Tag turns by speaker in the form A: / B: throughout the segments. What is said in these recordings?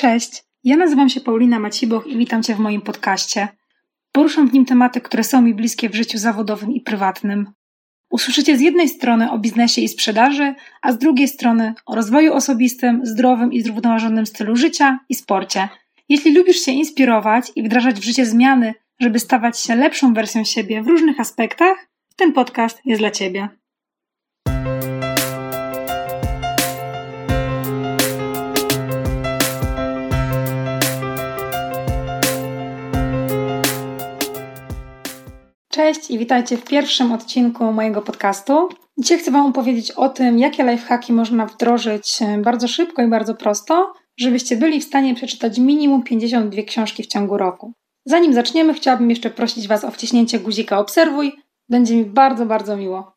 A: Cześć, ja nazywam się Paulina Maciboch i witam Cię w moim podcaście. Poruszam w nim tematy, które są mi bliskie w życiu zawodowym i prywatnym. Usłyszycie z jednej strony o biznesie i sprzedaży, a z drugiej strony o rozwoju osobistym, zdrowym i zrównoważonym stylu życia i sporcie. Jeśli lubisz się inspirować i wdrażać w życie zmiany, żeby stawać się lepszą wersją siebie w różnych aspektach, ten podcast jest dla Ciebie. Cześć i witajcie w pierwszym odcinku mojego podcastu. Dzisiaj chcę Wam opowiedzieć o tym, jakie lifehacki można wdrożyć e, bardzo szybko i bardzo prosto, żebyście byli w stanie przeczytać minimum 52 książki w ciągu roku. Zanim zaczniemy, chciałabym jeszcze prosić Was o wciśnięcie guzika obserwuj. Będzie mi bardzo, bardzo miło.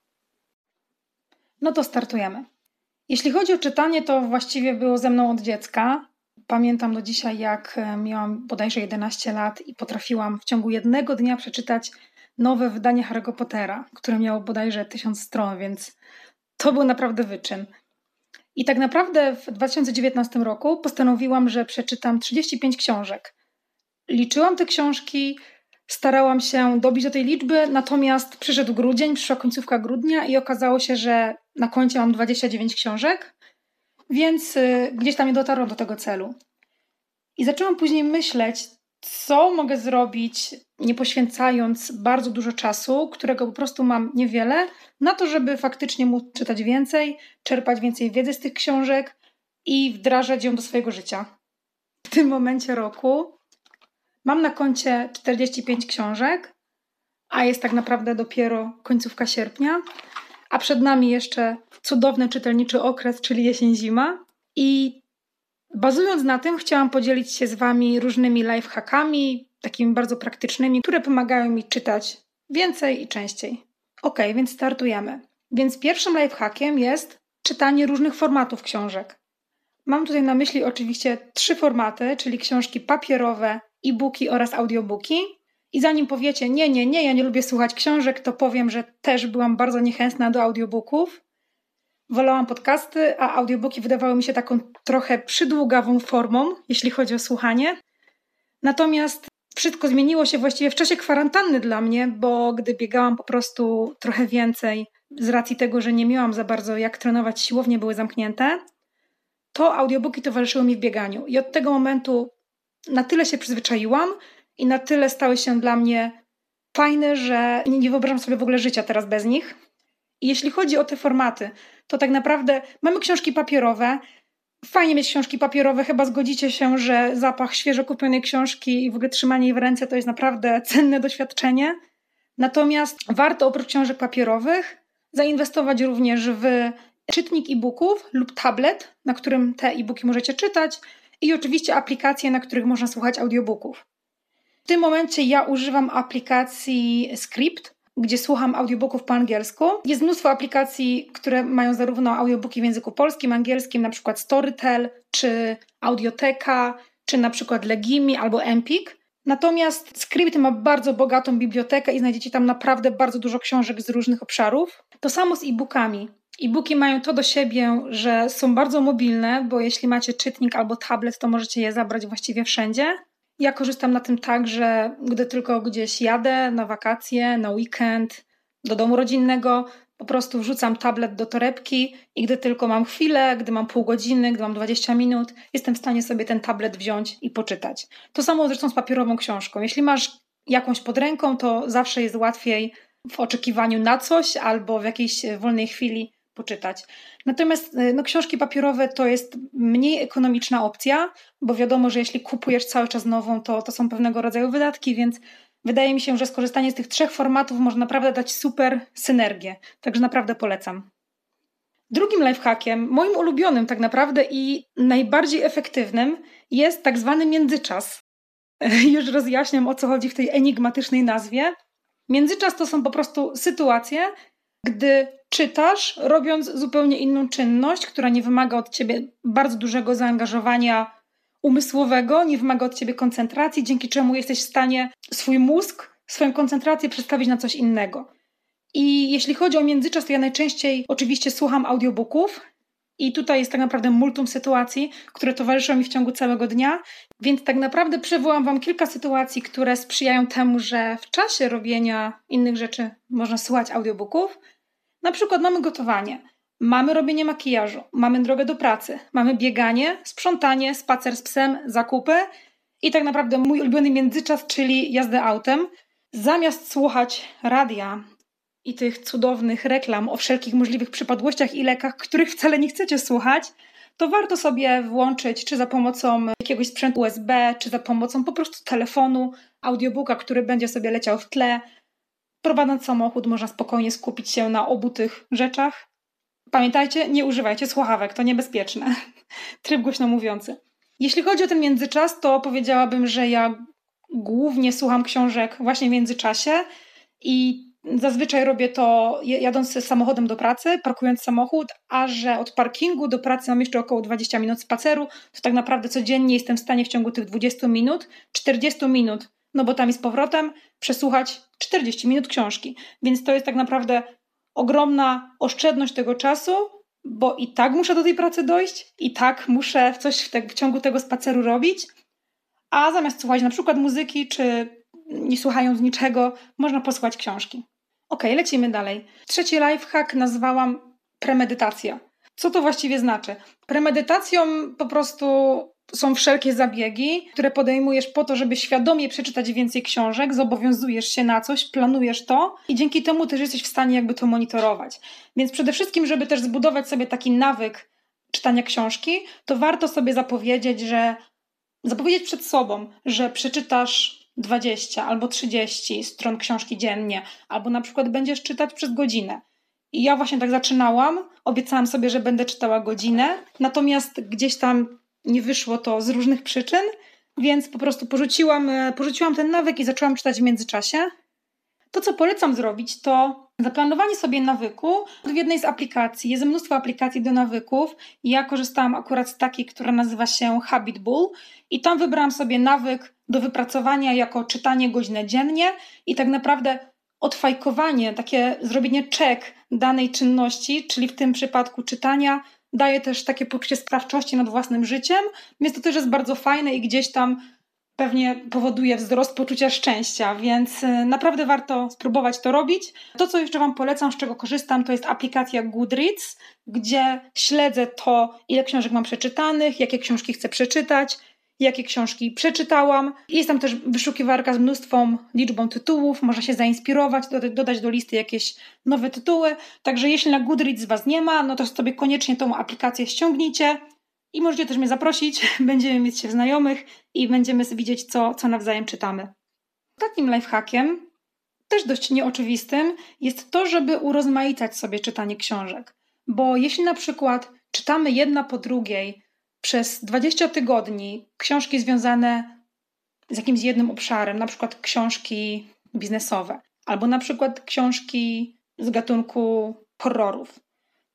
A: No to startujemy. Jeśli chodzi o czytanie, to właściwie było ze mną od dziecka. Pamiętam do dzisiaj, jak e, miałam bodajże 11 lat i potrafiłam w ciągu jednego dnia przeczytać nowe wydanie Harry'ego Pottera, które miało bodajże tysiąc stron, więc to był naprawdę wyczyn. I tak naprawdę w 2019 roku postanowiłam, że przeczytam 35 książek. Liczyłam te książki, starałam się dobić do tej liczby, natomiast przyszedł grudzień, przyszła końcówka grudnia i okazało się, że na koncie mam 29 książek, więc y, gdzieś tam nie dotarłam do tego celu. I zaczęłam później myśleć, co mogę zrobić, nie poświęcając bardzo dużo czasu, którego po prostu mam niewiele, na to, żeby faktycznie móc czytać więcej, czerpać więcej wiedzy z tych książek i wdrażać ją do swojego życia. W tym momencie roku mam na koncie 45 książek, a jest tak naprawdę dopiero końcówka sierpnia, a przed nami jeszcze cudowny czytelniczy okres, czyli jesień-zima. I Bazując na tym, chciałam podzielić się z Wami różnymi lifehackami, takimi bardzo praktycznymi, które pomagają mi czytać więcej i częściej. Ok, więc startujemy. Więc pierwszym lifehackiem jest czytanie różnych formatów książek. Mam tutaj na myśli oczywiście trzy formaty, czyli książki papierowe, e-booki oraz audiobooki. I zanim powiecie, nie, nie, nie, ja nie lubię słuchać książek, to powiem, że też byłam bardzo niechętna do audiobooków wolałam podcasty, a audiobooki wydawały mi się taką trochę przydługawą formą, jeśli chodzi o słuchanie. Natomiast wszystko zmieniło się właściwie w czasie kwarantanny dla mnie, bo gdy biegałam po prostu trochę więcej, z racji tego, że nie miałam za bardzo jak trenować, siłownie były zamknięte, to audiobooki towarzyszyły mi w bieganiu. I od tego momentu na tyle się przyzwyczaiłam i na tyle stały się dla mnie fajne, że nie wyobrażam sobie w ogóle życia teraz bez nich. I jeśli chodzi o te formaty, to tak naprawdę mamy książki papierowe. Fajnie mieć książki papierowe, chyba zgodzicie się, że zapach świeżo kupionej książki i w ogóle trzymanie jej w ręce to jest naprawdę cenne doświadczenie. Natomiast warto oprócz książek papierowych zainwestować również w czytnik e-booków lub tablet, na którym te e-booki możecie czytać i oczywiście aplikacje, na których można słuchać audiobooków. W tym momencie ja używam aplikacji Script, gdzie słucham audiobooków po angielsku. Jest mnóstwo aplikacji, które mają zarówno audiobooki w języku polskim, angielskim, na przykład Storytel, czy Audioteka, czy na przykład Legimi albo Empik. Natomiast Script ma bardzo bogatą bibliotekę i znajdziecie tam naprawdę bardzo dużo książek z różnych obszarów. To samo z e-bookami. E-booki mają to do siebie, że są bardzo mobilne, bo jeśli macie czytnik albo tablet, to możecie je zabrać właściwie wszędzie. Ja korzystam na tym tak, że gdy tylko gdzieś jadę na wakacje, na weekend, do domu rodzinnego, po prostu wrzucam tablet do torebki i gdy tylko mam chwilę, gdy mam pół godziny, gdy mam 20 minut, jestem w stanie sobie ten tablet wziąć i poczytać. To samo zresztą z papierową książką. Jeśli masz jakąś pod ręką, to zawsze jest łatwiej w oczekiwaniu na coś albo w jakiejś wolnej chwili poczytać. Natomiast y, no, książki papierowe to jest mniej ekonomiczna opcja, bo wiadomo, że jeśli kupujesz cały czas nową, to, to są pewnego rodzaju wydatki, więc wydaje mi się, że skorzystanie z tych trzech formatów może naprawdę dać super synergię. Także naprawdę polecam. Drugim lifehackiem, moim ulubionym tak naprawdę i najbardziej efektywnym, jest tak zwany międzyczas. Już rozjaśniam o co chodzi w tej enigmatycznej nazwie. Międzyczas to są po prostu sytuacje, gdy czytasz, robiąc zupełnie inną czynność, która nie wymaga od ciebie bardzo dużego zaangażowania umysłowego, nie wymaga od ciebie koncentracji, dzięki czemu jesteś w stanie swój mózg, swoją koncentrację przestawić na coś innego. I jeśli chodzi o międzyczas, to ja najczęściej oczywiście słucham audiobooków. I tutaj jest tak naprawdę multum sytuacji, które towarzyszą mi w ciągu całego dnia, więc tak naprawdę przywołam Wam kilka sytuacji, które sprzyjają temu, że w czasie robienia innych rzeczy można słuchać audiobooków. Na przykład mamy gotowanie, mamy robienie makijażu, mamy drogę do pracy, mamy bieganie, sprzątanie, spacer z psem, zakupy. I tak naprawdę mój ulubiony międzyczas, czyli jazdę autem. Zamiast słuchać radia i tych cudownych reklam o wszelkich możliwych przypadłościach i lekach, których wcale nie chcecie słuchać, to warto sobie włączyć, czy za pomocą jakiegoś sprzętu USB, czy za pomocą po prostu telefonu, audiobooka, który będzie sobie leciał w tle. Prowadząc samochód, można spokojnie skupić się na obu tych rzeczach. Pamiętajcie, nie używajcie słuchawek, to niebezpieczne. Tryb głośno mówiący. Jeśli chodzi o ten międzyczas, to powiedziałabym, że ja głównie słucham książek właśnie w międzyczasie i Zazwyczaj robię to jadąc samochodem do pracy, parkując samochód, a że od parkingu do pracy mam jeszcze około 20 minut spaceru, to tak naprawdę codziennie jestem w stanie w ciągu tych 20 minut, 40 minut, no bo tam i z powrotem, przesłuchać 40 minut książki. Więc to jest tak naprawdę ogromna oszczędność tego czasu, bo i tak muszę do tej pracy dojść, i tak muszę coś w, te, w ciągu tego spaceru robić, a zamiast słuchać na przykład muzyki, czy nie słuchając niczego, można posłuchać książki. Ok, lecimy dalej. Trzeci lifehack nazwałam premedytacja. Co to właściwie znaczy? Premedytacją po prostu są wszelkie zabiegi, które podejmujesz po to, żeby świadomie przeczytać więcej książek, zobowiązujesz się na coś, planujesz to i dzięki temu też jesteś w stanie jakby to monitorować. Więc przede wszystkim, żeby też zbudować sobie taki nawyk czytania książki, to warto sobie zapowiedzieć, że zapowiedzieć przed sobą, że przeczytasz 20 albo 30 stron książki dziennie, albo na przykład będziesz czytać przez godzinę. I ja właśnie tak zaczynałam, obiecałam sobie, że będę czytała godzinę, natomiast gdzieś tam nie wyszło to z różnych przyczyn, więc po prostu porzuciłam, e, porzuciłam ten nawyk i zaczęłam czytać w międzyczasie. To, co polecam zrobić, to zaplanowanie sobie nawyku w jednej z aplikacji. Jest mnóstwo aplikacji do nawyków. Ja korzystałam akurat z takiej, która nazywa się Habit Bull i tam wybrałam sobie nawyk do wypracowania jako czytanie godzinę dziennie i tak naprawdę odfajkowanie, takie zrobienie check danej czynności, czyli w tym przypadku czytania, daje też takie poczucie sprawczości nad własnym życiem, więc to też jest bardzo fajne i gdzieś tam pewnie powoduje wzrost poczucia szczęścia, więc y, naprawdę warto spróbować to robić. To, co jeszcze Wam polecam, z czego korzystam, to jest aplikacja Goodreads, gdzie śledzę to, ile książek mam przeczytanych, jakie książki chcę przeczytać, jakie książki przeczytałam. Jest tam też wyszukiwarka z mnóstwą liczbą tytułów, można się zainspirować, dodać do listy jakieś nowe tytuły. Także jeśli na Goodreads Was nie ma, no to sobie koniecznie tą aplikację ściągnijcie i możecie też mnie zaprosić. Będziemy mieć się znajomych i będziemy widzieć, co, co nawzajem czytamy. Ostatnim lifehackiem, też dość nieoczywistym, jest to, żeby urozmaicać sobie czytanie książek. Bo jeśli na przykład czytamy jedna po drugiej przez 20 tygodni książki związane z jakimś jednym obszarem, na przykład książki biznesowe, albo na przykład książki z gatunku horrorów,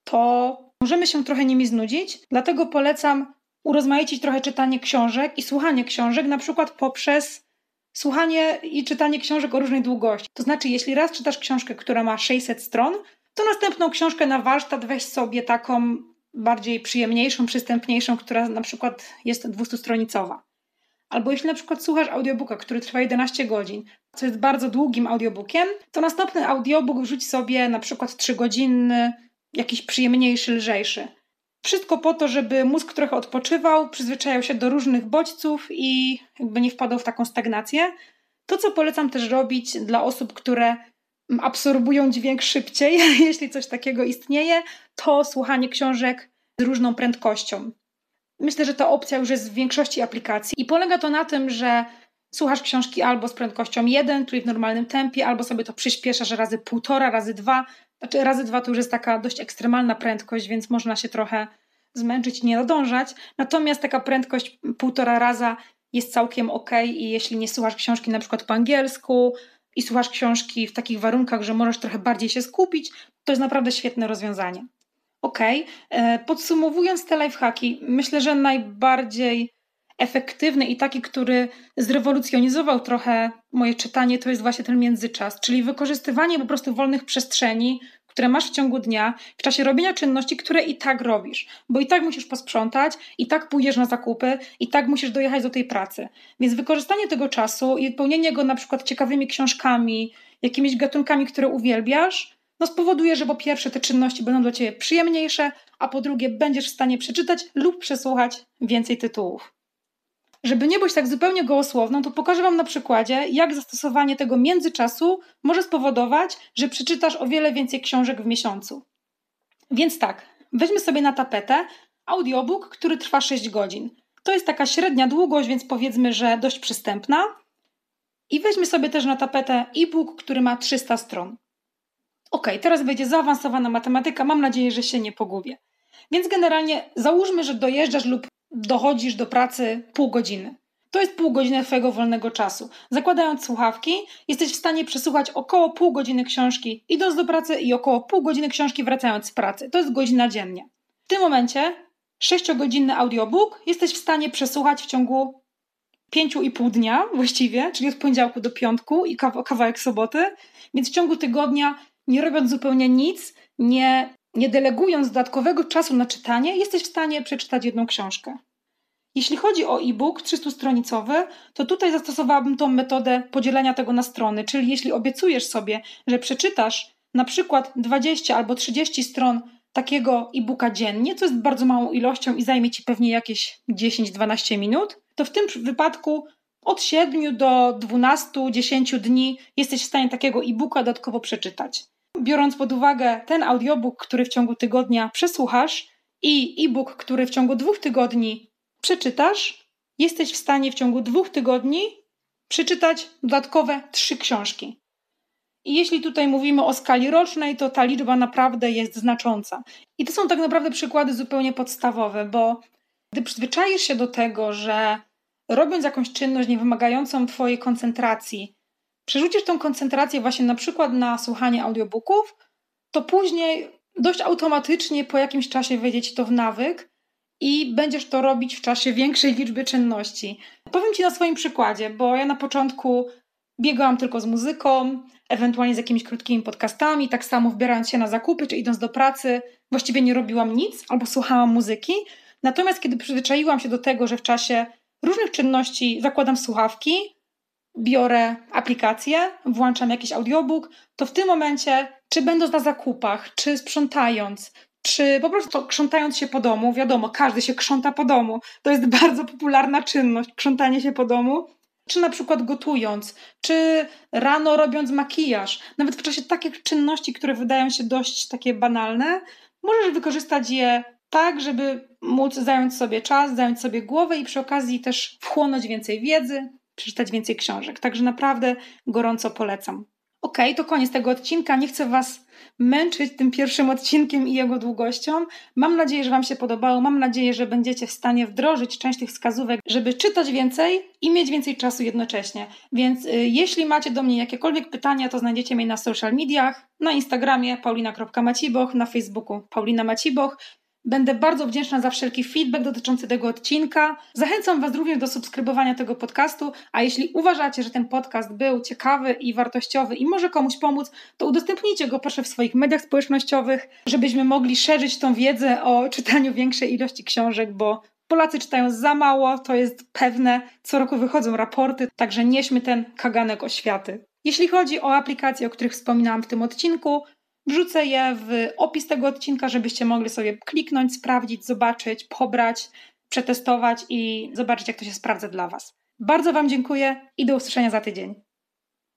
A: to możemy się trochę nimi znudzić, dlatego polecam urozmaicić trochę czytanie książek i słuchanie książek, na przykład poprzez słuchanie i czytanie książek o różnej długości. To znaczy, jeśli raz czytasz książkę, która ma 600 stron, to następną książkę na warsztat weź sobie taką bardziej przyjemniejszą, przystępniejszą, która na przykład jest 200-stronicowa. Albo jeśli na przykład słuchasz audiobooka, który trwa 11 godzin, co jest bardzo długim audiobookiem, to następny audiobook wrzuć sobie na przykład 3 godziny, jakiś przyjemniejszy, lżejszy. Wszystko po to, żeby mózg trochę odpoczywał, przyzwyczajał się do różnych bodźców i jakby nie wpadał w taką stagnację. To, co polecam też robić dla osób, które absorbują dźwięk szybciej, jeśli coś takiego istnieje, to słuchanie książek z różną prędkością. Myślę, że ta opcja już jest w większości aplikacji i polega to na tym, że słuchasz książki albo z prędkością 1, czyli w normalnym tempie, albo sobie to przyspieszasz razy półtora, razy dwa. Znaczy razy dwa to już jest taka dość ekstremalna prędkość, więc można się trochę zmęczyć i nie nadążać. Natomiast taka prędkość półtora raza jest całkiem ok i jeśli nie słuchasz książki na przykład po angielsku, i słuchasz książki w takich warunkach, że możesz trochę bardziej się skupić, to jest naprawdę świetne rozwiązanie. Ok, e, podsumowując te lifehacki, myślę, że najbardziej efektywny i taki, który zrewolucjonizował trochę moje czytanie, to jest właśnie ten międzyczas, czyli wykorzystywanie po prostu wolnych przestrzeni, które masz w ciągu dnia, w czasie robienia czynności, które i tak robisz, bo i tak musisz posprzątać, i tak pójdziesz na zakupy, i tak musisz dojechać do tej pracy. Więc wykorzystanie tego czasu i pełnienie go na przykład ciekawymi książkami, jakimiś gatunkami, które uwielbiasz, no spowoduje, że po pierwsze te czynności będą dla Ciebie przyjemniejsze, a po drugie będziesz w stanie przeczytać lub przesłuchać więcej tytułów. Żeby nie być tak zupełnie gołosłowną, to pokażę Wam na przykładzie, jak zastosowanie tego międzyczasu może spowodować, że przeczytasz o wiele więcej książek w miesiącu. Więc tak, weźmy sobie na tapetę audiobook, który trwa 6 godzin. To jest taka średnia długość, więc powiedzmy, że dość przystępna. I weźmy sobie też na tapetę e-book, który ma 300 stron. Ok, teraz będzie zaawansowana matematyka, mam nadzieję, że się nie pogubię. Więc generalnie załóżmy, że dojeżdżasz lub dochodzisz do pracy pół godziny. To jest pół godziny Twojego wolnego czasu. Zakładając słuchawki, jesteś w stanie przesłuchać około pół godziny książki idąc do pracy i około pół godziny książki wracając z pracy. To jest godzina dziennie. W tym momencie sześciogodzinny audiobook jesteś w stanie przesłuchać w ciągu pięciu i pół dnia właściwie, czyli od poniedziałku do piątku i kawałek soboty, więc w ciągu tygodnia, nie robiąc zupełnie nic, nie nie delegując dodatkowego czasu na czytanie, jesteś w stanie przeczytać jedną książkę. Jeśli chodzi o e-book 300-stronicowy, to tutaj zastosowałabym tą metodę podzielenia tego na strony, czyli jeśli obiecujesz sobie, że przeczytasz na przykład 20 albo 30 stron takiego e-booka dziennie, co jest bardzo małą ilością i zajmie ci pewnie jakieś 10-12 minut, to w tym wypadku od 7 do 12-10 dni jesteś w stanie takiego e-booka dodatkowo przeczytać biorąc pod uwagę ten audiobook, który w ciągu tygodnia przesłuchasz i e-book, który w ciągu dwóch tygodni przeczytasz, jesteś w stanie w ciągu dwóch tygodni przeczytać dodatkowe trzy książki. I jeśli tutaj mówimy o skali rocznej, to ta liczba naprawdę jest znacząca. I to są tak naprawdę przykłady zupełnie podstawowe, bo gdy przyzwyczaisz się do tego, że robiąc jakąś czynność niewymagającą Twojej koncentracji, przerzucisz tą koncentrację właśnie na przykład na słuchanie audiobooków, to później dość automatycznie po jakimś czasie wejdzie ci to w nawyk i będziesz to robić w czasie większej liczby czynności. Powiem ci na swoim przykładzie, bo ja na początku biegałam tylko z muzyką, ewentualnie z jakimiś krótkimi podcastami, tak samo wbierając się na zakupy czy idąc do pracy, właściwie nie robiłam nic albo słuchałam muzyki. Natomiast kiedy przyzwyczaiłam się do tego, że w czasie różnych czynności zakładam słuchawki, biorę aplikację, włączam jakiś audiobook, to w tym momencie, czy będąc na zakupach, czy sprzątając, czy po prostu krzątając się po domu, wiadomo, każdy się krząta po domu, to jest bardzo popularna czynność, krzątanie się po domu, czy na przykład gotując, czy rano robiąc makijaż, nawet w czasie takich czynności, które wydają się dość takie banalne, możesz wykorzystać je tak, żeby móc zająć sobie czas, zająć sobie głowę i przy okazji też wchłonąć więcej wiedzy, przeczytać więcej książek. Także naprawdę gorąco polecam. Ok, to koniec tego odcinka. Nie chcę Was męczyć tym pierwszym odcinkiem i jego długością. Mam nadzieję, że Wam się podobało. Mam nadzieję, że będziecie w stanie wdrożyć część tych wskazówek, żeby czytać więcej i mieć więcej czasu jednocześnie. Więc y, jeśli macie do mnie jakiekolwiek pytania, to znajdziecie mnie na social mediach, na Instagramie paulina.maciboch, na Facebooku Paulina Maciboch. Będę bardzo wdzięczna za wszelki feedback dotyczący tego odcinka. Zachęcam Was również do subskrybowania tego podcastu, a jeśli uważacie, że ten podcast był ciekawy i wartościowy i może komuś pomóc, to udostępnijcie go proszę w swoich mediach społecznościowych, żebyśmy mogli szerzyć tą wiedzę o czytaniu większej ilości książek, bo Polacy czytają za mało, to jest pewne. Co roku wychodzą raporty, także nieśmy ten kaganek oświaty. Jeśli chodzi o aplikacje, o których wspominałam w tym odcinku, Wrzucę je w opis tego odcinka, żebyście mogli sobie kliknąć, sprawdzić, zobaczyć, pobrać, przetestować i zobaczyć, jak to się sprawdza dla Was. Bardzo Wam dziękuję i do usłyszenia za tydzień.